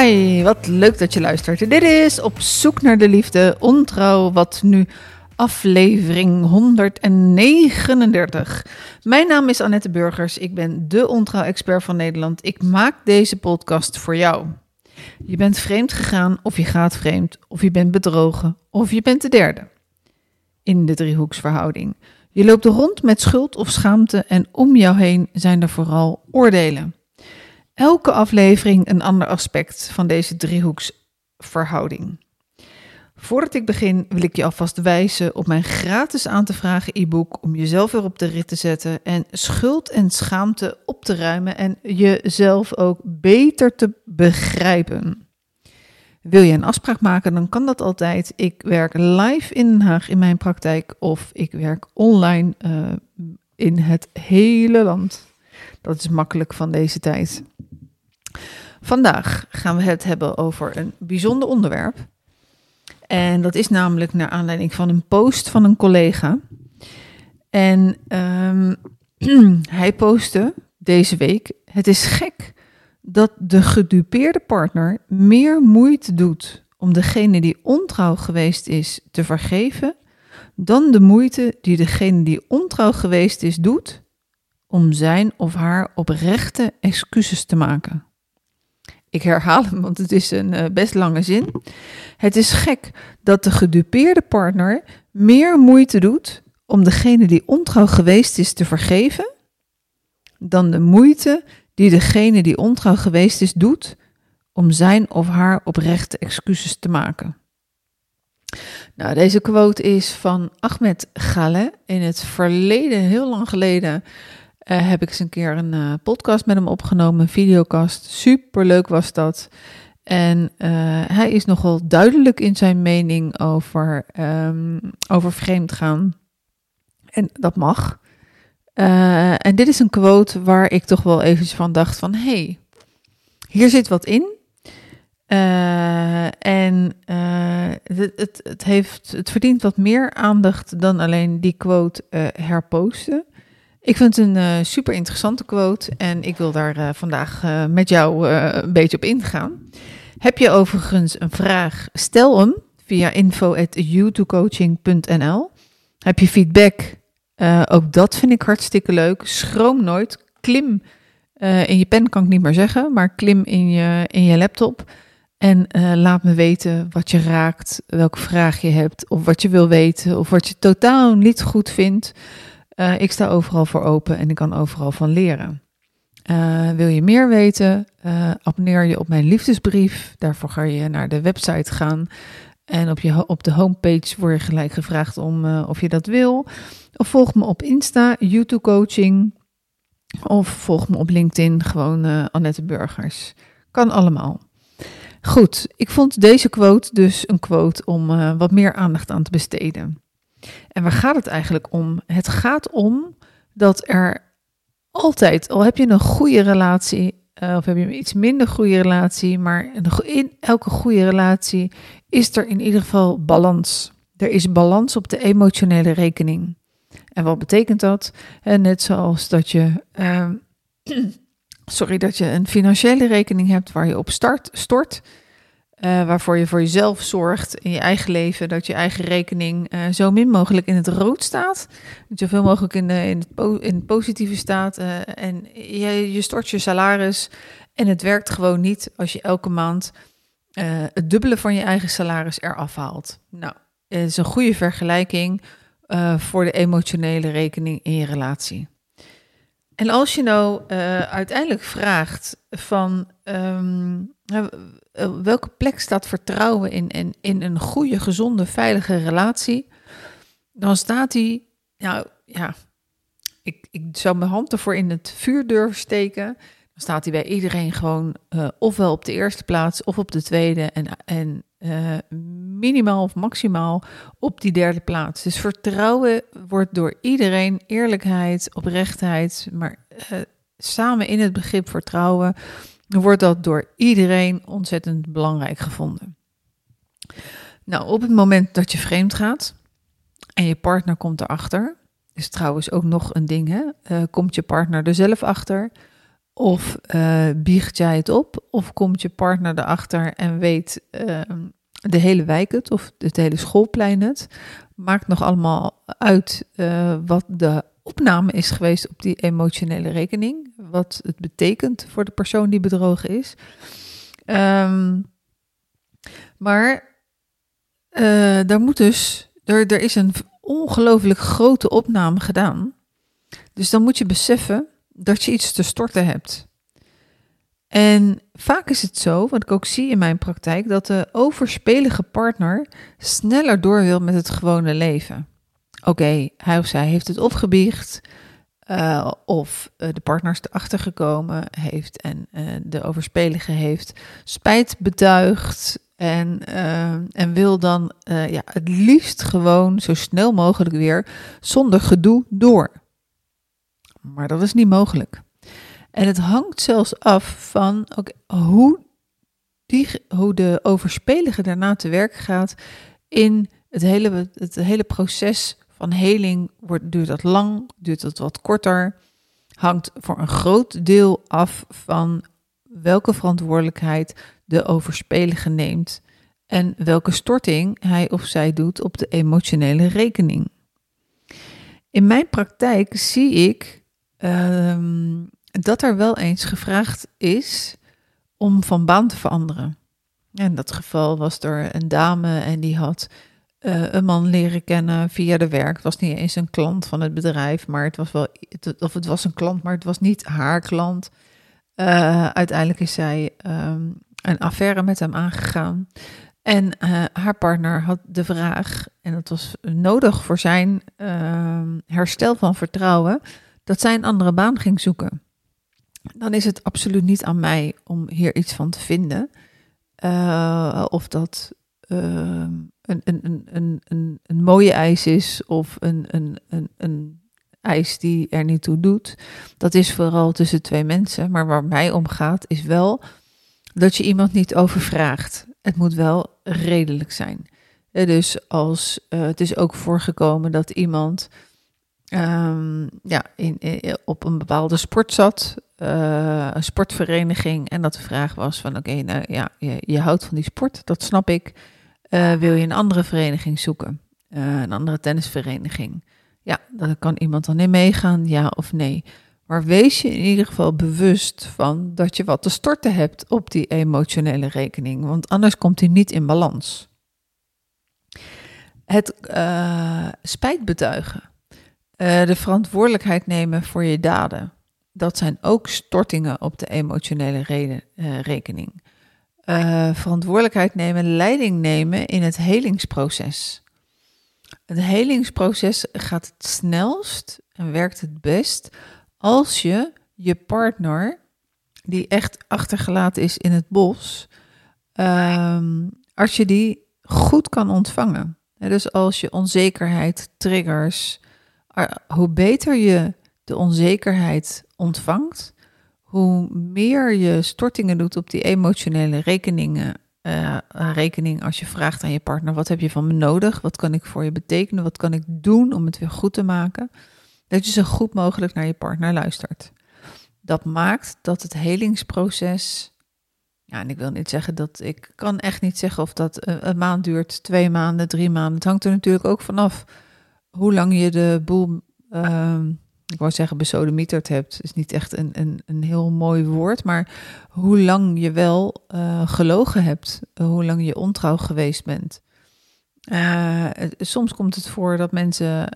Hi, wat leuk dat je luistert. Dit is Op zoek naar de liefde, ontrouw, wat nu aflevering 139. Mijn naam is Annette Burgers, ik ben de ontrouw-expert van Nederland. Ik maak deze podcast voor jou. Je bent vreemd gegaan of je gaat vreemd, of je bent bedrogen of je bent de derde. In de driehoeksverhouding. Je loopt rond met schuld of schaamte en om jou heen zijn er vooral oordelen. Elke aflevering een ander aspect van deze driehoeksverhouding. Voordat ik begin wil ik je alvast wijzen op mijn gratis aan te vragen e-book om jezelf weer op de rit te zetten en schuld en schaamte op te ruimen en jezelf ook beter te begrijpen. Wil je een afspraak maken, dan kan dat altijd. Ik werk live in Den Haag in mijn praktijk of ik werk online uh, in het hele land. Dat is makkelijk van deze tijd. Vandaag gaan we het hebben over een bijzonder onderwerp. En dat is namelijk naar aanleiding van een post van een collega. En um, hij postte deze week: Het is gek dat de gedupeerde partner meer moeite doet om degene die ontrouw geweest is te vergeven, dan de moeite die degene die ontrouw geweest is doet om zijn of haar oprechte excuses te maken. Ik herhaal hem, want het is een uh, best lange zin. Het is gek dat de gedupeerde partner meer moeite doet om degene die ontrouw geweest is te vergeven, dan de moeite die degene die ontrouw geweest is doet om zijn of haar oprechte excuses te maken. Nou, deze quote is van Ahmed Galeh. In het verleden, heel lang geleden, uh, heb ik eens een keer een uh, podcast met hem opgenomen, een videocast. Super leuk was dat. En uh, hij is nogal duidelijk in zijn mening over, um, over vreemd gaan. En dat mag. en dit is een quote waar ik toch wel eventjes van dacht van... hé, hey, hier zit wat in. en het, het, het, heeft, het verdient wat meer aandacht dan alleen die quote herposten. Ik vind het een uh, super interessante quote en ik wil daar uh, vandaag uh, met jou een beetje op ingaan. Heb je overigens een vraag? Stel hem via info.youtubecoaching.nl. Heb je feedback? ook dat vind ik hartstikke leuk. Schroom nooit. Klim in je pen kan ik niet meer zeggen, maar klim in je, in je laptop. En laat me weten wat je raakt, welke vraag je hebt, of wat je wil weten, of wat je totaal niet goed vindt. Uh, ik sta overal voor open en ik kan overal van leren. Uh, wil je meer weten? Uh, abonneer je op mijn liefdesbrief. Daarvoor ga je naar de website gaan. En op, je, op de homepage word je gelijk gevraagd om of je dat wil. Of volg me op Insta, YouTube Coaching. Of volg me op LinkedIn, gewoon Annette Burgers. Kan allemaal. Goed, ik vond deze quote dus een quote om wat meer aandacht aan te besteden. En waar gaat het eigenlijk om? Het gaat om dat er altijd, al heb je een goede relatie, uh, of heb je een iets minder goede relatie, maar in elke goede relatie is er in ieder geval balans. Er is balans op de emotionele rekening. En wat betekent dat? En net zoals dat je, uh, sorry, dat je een financiële rekening hebt waar je op start, stort, uh, waarvoor je voor jezelf zorgt in je eigen leven, dat je eigen rekening uh, zo min mogelijk in het rood staat. Dat je zoveel mogelijk in, de, in, het, positieve staat. Uh, en je, je stort je salaris. En het werkt gewoon niet als je elke maand het dubbele van je eigen salaris eraf haalt. Nou, het is een goede vergelijking voor de emotionele rekening in je relatie. En als je nou uiteindelijk vraagt van. Um, eh, welke plek staat vertrouwen in, in, in een goede, gezonde, veilige relatie? Dan staat die, nou ja, ik, ik zou mijn hand ervoor in het vuur durven steken. Dan staat hij bij iedereen gewoon uh, ofwel op de eerste plaats of op de tweede en, en uh, minimaal of maximaal op die derde plaats. Dus vertrouwen wordt door iedereen, eerlijkheid, oprechtheid, maar uh, samen in het begrip vertrouwen wordt dat door iedereen ontzettend belangrijk gevonden. Nou, op het moment dat je vreemd gaat en je partner komt erachter, is trouwens ook nog een ding, hè? Uh, komt je partner er zelf achter? Of uh, biecht jij het op? Of komt je partner erachter en weet ehm, de hele wijk het? Of het hele schoolplein het? Maakt nog allemaal uit uh, wat de opname is geweest op die emotionele rekening. Wat het betekent voor de persoon die bedrogen is. Um, maar uh, daar moet dus, er, er is een ongelooflijk grote opname gedaan. Dus dan moet je beseffen dat je iets te storten hebt. En vaak is het zo, wat ik ook zie in mijn praktijk, dat de overspelige partner sneller door wil met het gewone leven. Oké, hij of zij heeft het opgebiecht, uh, of uh, de partner is erachter gekomen heeft en uh, de overspelige heeft spijt betuigd en, en wil dan ja, het liefst gewoon zo snel mogelijk weer zonder gedoe door. Maar dat is niet mogelijk. En het hangt zelfs af van hoe, die, hoe de overspelige daarna te werk gaat in het hele, het hele proces van heling. Wordt, duurt dat lang, duurt dat wat korter? Hangt voor een groot deel af van welke verantwoordelijkheid de overspelige neemt en welke storting hij of zij doet op de emotionele rekening. In mijn praktijk zie ik um, dat er wel eens gevraagd is om van baan te veranderen. In dat geval was er een dame en die had uh, een man leren kennen via de werk. Het was niet eens een klant van het bedrijf, maar het was wel, of het was een klant, maar het was niet haar klant. Uh, uiteindelijk is zij um, een affaire met hem aangegaan. En uh, haar partner had de vraag, en dat was nodig voor zijn ehm, herstel van vertrouwen, dat zij een andere baan ging zoeken. Dan is het absoluut niet aan mij om hier iets van te vinden. Uh, of dat uh, een, een, een, een, een mooie eis is of een, een, een, een eis die er niet toe doet. Dat is vooral tussen twee mensen. Maar waar mij om gaat is wel dat je iemand niet overvraagt. Het moet wel redelijk zijn. Dus als uh, het is ook voorgekomen dat iemand um, ja, in, op een bepaalde sport zat, uh, een sportvereniging, en dat de vraag was van oké, nou ja, je, je, houdt van die sport, dat snap ik. Uh, wil je een andere vereniging zoeken? Uh, een andere tennisvereniging? Ja, daar kan iemand dan in meegaan, ja of nee. Maar wees je in ieder geval bewust van dat je wat te storten hebt op die emotionele rekening, want anders komt die niet in balans. Het spijt betuigen uh, de verantwoordelijkheid nemen voor je daden. Dat zijn ook stortingen op de emotionele uh, rekening. Uh, verantwoordelijkheid nemen, leiding nemen in het helingsproces. Het helingsproces gaat het snelst en werkt het best als je je partner, die echt achtergelaten is in het bos, um, als je die goed kan ontvangen. dus als je onzekerheid, triggers, hoe beter je de onzekerheid ontvangt, hoe meer je stortingen doet op die emotionele rekeningen, uh, rekening als je vraagt aan je partner: wat heb je van me nodig? Wat kan ik voor je betekenen? Wat kan ik doen om het weer goed te maken? Dat je zo goed mogelijk naar je partner luistert. Dat maakt dat het helingsproces. Ja, en ik wil niet zeggen dat ik kan echt niet zeggen of dat een, een maand duurt, twee maanden, drie maanden. Het hangt er natuurlijk ook vanaf hoe lang je de boel, uh, ik wou zeggen besodemieterd hebt, is niet echt een, een, een heel mooi woord, maar hoe lang je wel uh, gelogen hebt, uh, hoe lang je ontrouw geweest bent. Uh, soms komt het voor dat mensen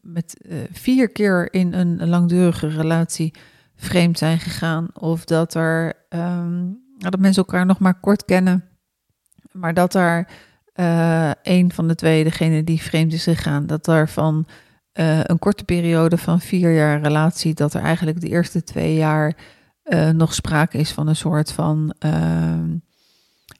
met vier keer in een langdurige relatie vreemd zijn gegaan, of dat er um, dat mensen elkaar nog maar kort kennen, maar dat er een van de twee, degene die vreemd is gegaan, dat er van uh, een korte periode van vier jaar relatie, dat er eigenlijk de eerste twee jaar uh, nog sprake is van een soort van, ehm,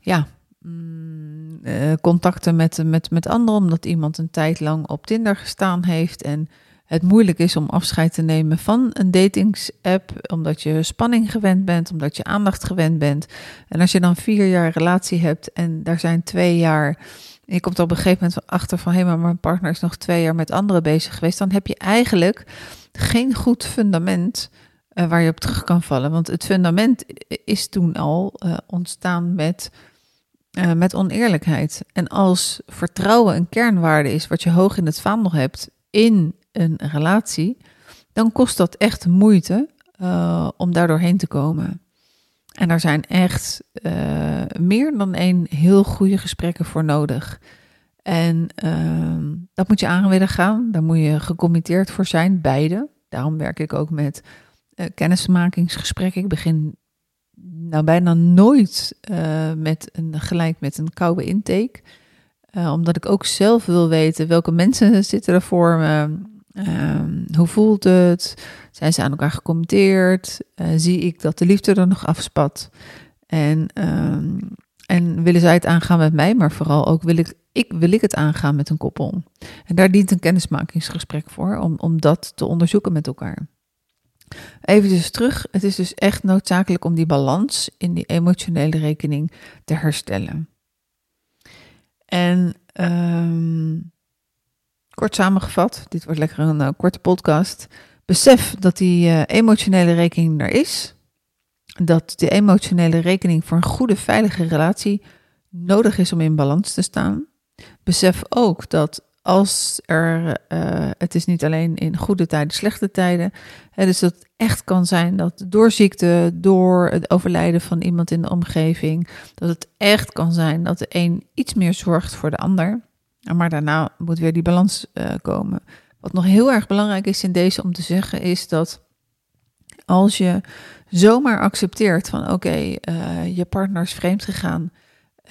ja, mm, contacten met, met, met anderen, omdat iemand een tijd lang op Tinder gestaan heeft en het moeilijk is om afscheid te nemen van een datingsapp, omdat je spanning gewend bent, omdat je aandacht gewend bent. En als je dan vier jaar relatie hebt en daar zijn twee jaar, je komt op een gegeven moment achter van hé, maar mijn partner is nog twee jaar met anderen bezig geweest, dan heb je eigenlijk geen goed fundament waar je op terug kan vallen. Want het fundament is toen al ontstaan met, met oneerlijkheid. En als vertrouwen een kernwaarde is, wat je hoog in het vaandel hebt in een relatie, dan kost dat echt moeite om daar doorheen te komen. En daar zijn echt meer dan één heel goede gesprekken voor nodig. En uh, dat moet je aan willen gaan. Daar moet je gecommitteerd voor zijn, beide. Daarom werk ik ook met uh, kennismakingsgesprekken. Ik begin nou bijna nooit met een, gelijk met een koude intake. Omdat ik ook zelf wil weten welke mensen zitten er voor me. Ehm, hoe voelt het? Zijn ze aan elkaar gecommitteerd? zie ik dat de liefde er nog afspat? En, ehm, en willen zij het aangaan met mij, maar vooral ook wil ik ik, wil ik het aangaan met een koppel? En daar dient een kennismakingsgesprek voor, om, om dat te onderzoeken met elkaar. Even dus terug, het is dus echt noodzakelijk om die balans in die emotionele rekening te herstellen. En um, samengevat, dit wordt lekker een uh, korte podcast. Besef dat die uh, emotionele rekening er is. Dat de emotionele rekening voor een goede, veilige relatie nodig is om in balans te staan. Besef ook dat als er, uh, het is niet alleen in goede tijden, slechte tijden. Hè, dus dat het echt kan zijn dat door ziekte, door het overlijden van iemand in de omgeving, dat het echt kan zijn dat de een iets meer zorgt voor de ander. Maar daarna moet weer die balans uh, komen. Wat nog heel erg belangrijk is in deze om te zeggen, is dat als je zomaar accepteert van oké, uh, je partner is vreemd gegaan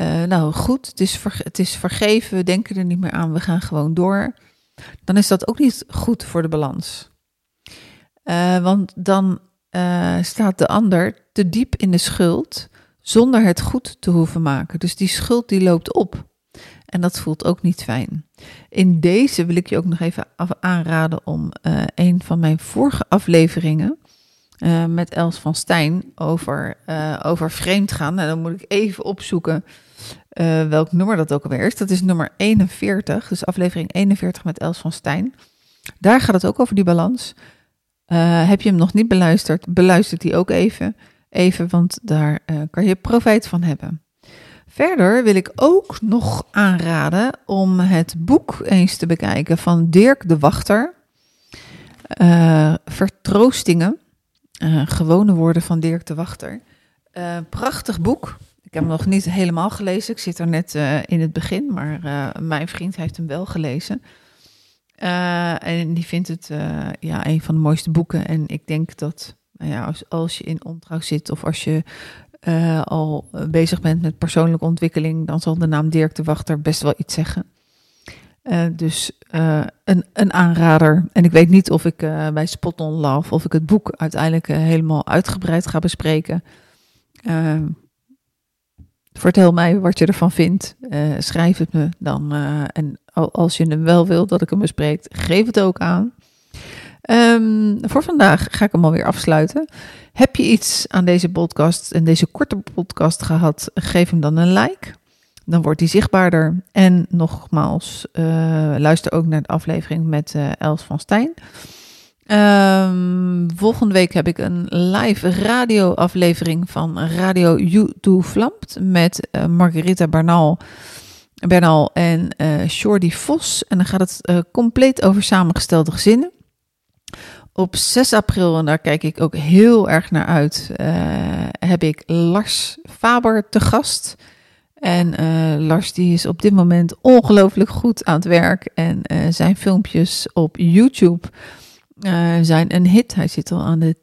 uh, nou goed, het is, het is vergeven, we denken er niet meer aan, we gaan gewoon door. Dan is dat ook niet goed voor de balans. Want dan staat de ander te diep in de schuld zonder het goed te hoeven maken. Dus die schuld die loopt op. En dat voelt ook niet fijn. In deze wil ik je ook nog even aanraden om een van mijn vorige afleveringen uh, met Els van Stijn over, uh, over vreemd gaan. En dan moet ik even opzoeken welk nummer dat ook alweer is. Dat is nummer 41, dus aflevering 41 met Els van Stijn. Daar gaat het ook over die balans. heb je hem nog niet beluisterd, beluister die ook even, even want daar kan je profijt van hebben. Verder wil ik ook nog aanraden om het boek eens te bekijken van Dirk de Wachter. Vertroostingen. Uh, gewone woorden van Dirk de Wachter. Uh, prachtig boek. Ik heb hem nog niet helemaal gelezen. Ik zit er net uh, in het begin, maar mijn vriend heeft hem wel gelezen. en die vindt het ja, een van de mooiste boeken. En ik denk dat nou ja, als, als je in ontrouw zit of als je al bezig bent met persoonlijke ontwikkeling, dan zal de naam Dirk de Wachter best wel iets zeggen. Uh, dus uh, een, een aanrader. En ik weet niet of ik bij Spot on Love, of ik het boek uiteindelijk helemaal uitgebreid ga bespreken. vertel mij wat je ervan vindt. schrijf het me dan. en als je hem wel wil dat ik hem bespreek, geef het ook aan. Um, voor vandaag ga ik hem alweer afsluiten. Heb je iets aan deze podcast en deze korte podcast gehad? Geef hem dan een like. Dan wordt die zichtbaarder. En nogmaals, uh, luister ook naar de aflevering met uh, Els van Stijn. Um, volgende week heb ik een live radioaflevering van Radio YouTube Vlampt met uh, Margarita Bernal, Bernal en uh, Shorty Vos. En dan gaat het compleet over samengestelde gezinnen. Op 6 april, en daar kijk ik ook heel erg naar uit, heb ik Lars Faber te gast. En uh, Lars die is op dit moment ongelooflijk goed aan het werk. En uh, zijn filmpjes op YouTube zijn een hit. Hij zit al aan de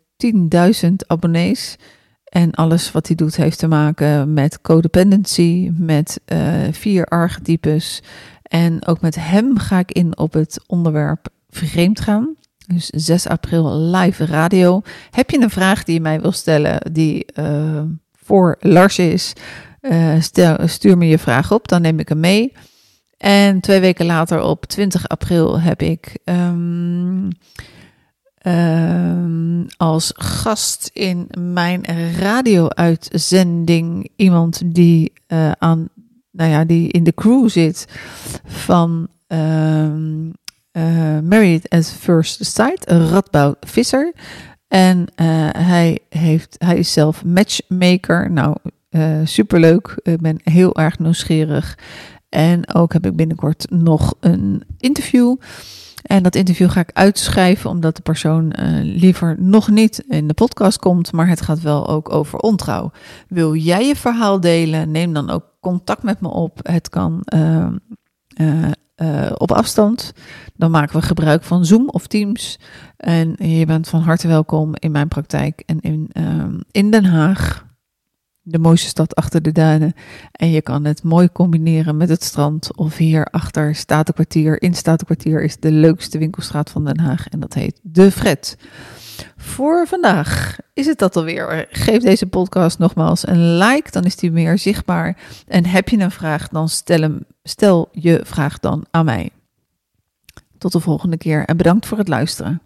10.000 abonnees. En alles wat hij doet heeft te maken met codependency, met vier archetypes. En ook met hem ga ik in op het onderwerp vreemd gaan. Dus 6 april live radio. Heb je een vraag die je mij wil stellen die voor Lars is? Uh, stel, stuur me je vraag op, dan neem ik hem mee. En twee weken later, op 20 april, heb ik um, um, als gast in mijn radio-uitzending iemand die uh, aan, nou ja, die in de crew zit van uh, Married at First Sight, Radboud Visser. En hij, heeft, hij is zelf matchmaker. Nou, superleuk. Ik ben heel erg nieuwsgierig. En ook heb ik binnenkort nog een interview. En dat interview ga ik uitschrijven omdat de persoon liever nog niet in de podcast komt, maar het gaat wel ook over ontrouw. Wil jij je verhaal delen? Neem dan ook contact met me op. Het kan uh, op afstand. Dan maken we gebruik van Zoom of Teams. En je bent van harte welkom in mijn praktijk en in, ehm, in Den Haag de mooiste stad achter de duinen. En je kan het mooi combineren met het strand. Of hier achter Statenkwartier. In Statenkwartier is de leukste winkelstraat van Den Haag. En dat heet De Fred. Voor vandaag is het dat alweer. Geef deze podcast nogmaals een like, dan is die meer zichtbaar. En heb je een vraag, dan stel, hem, stel je vraag dan aan mij. Tot de volgende keer en bedankt voor het luisteren.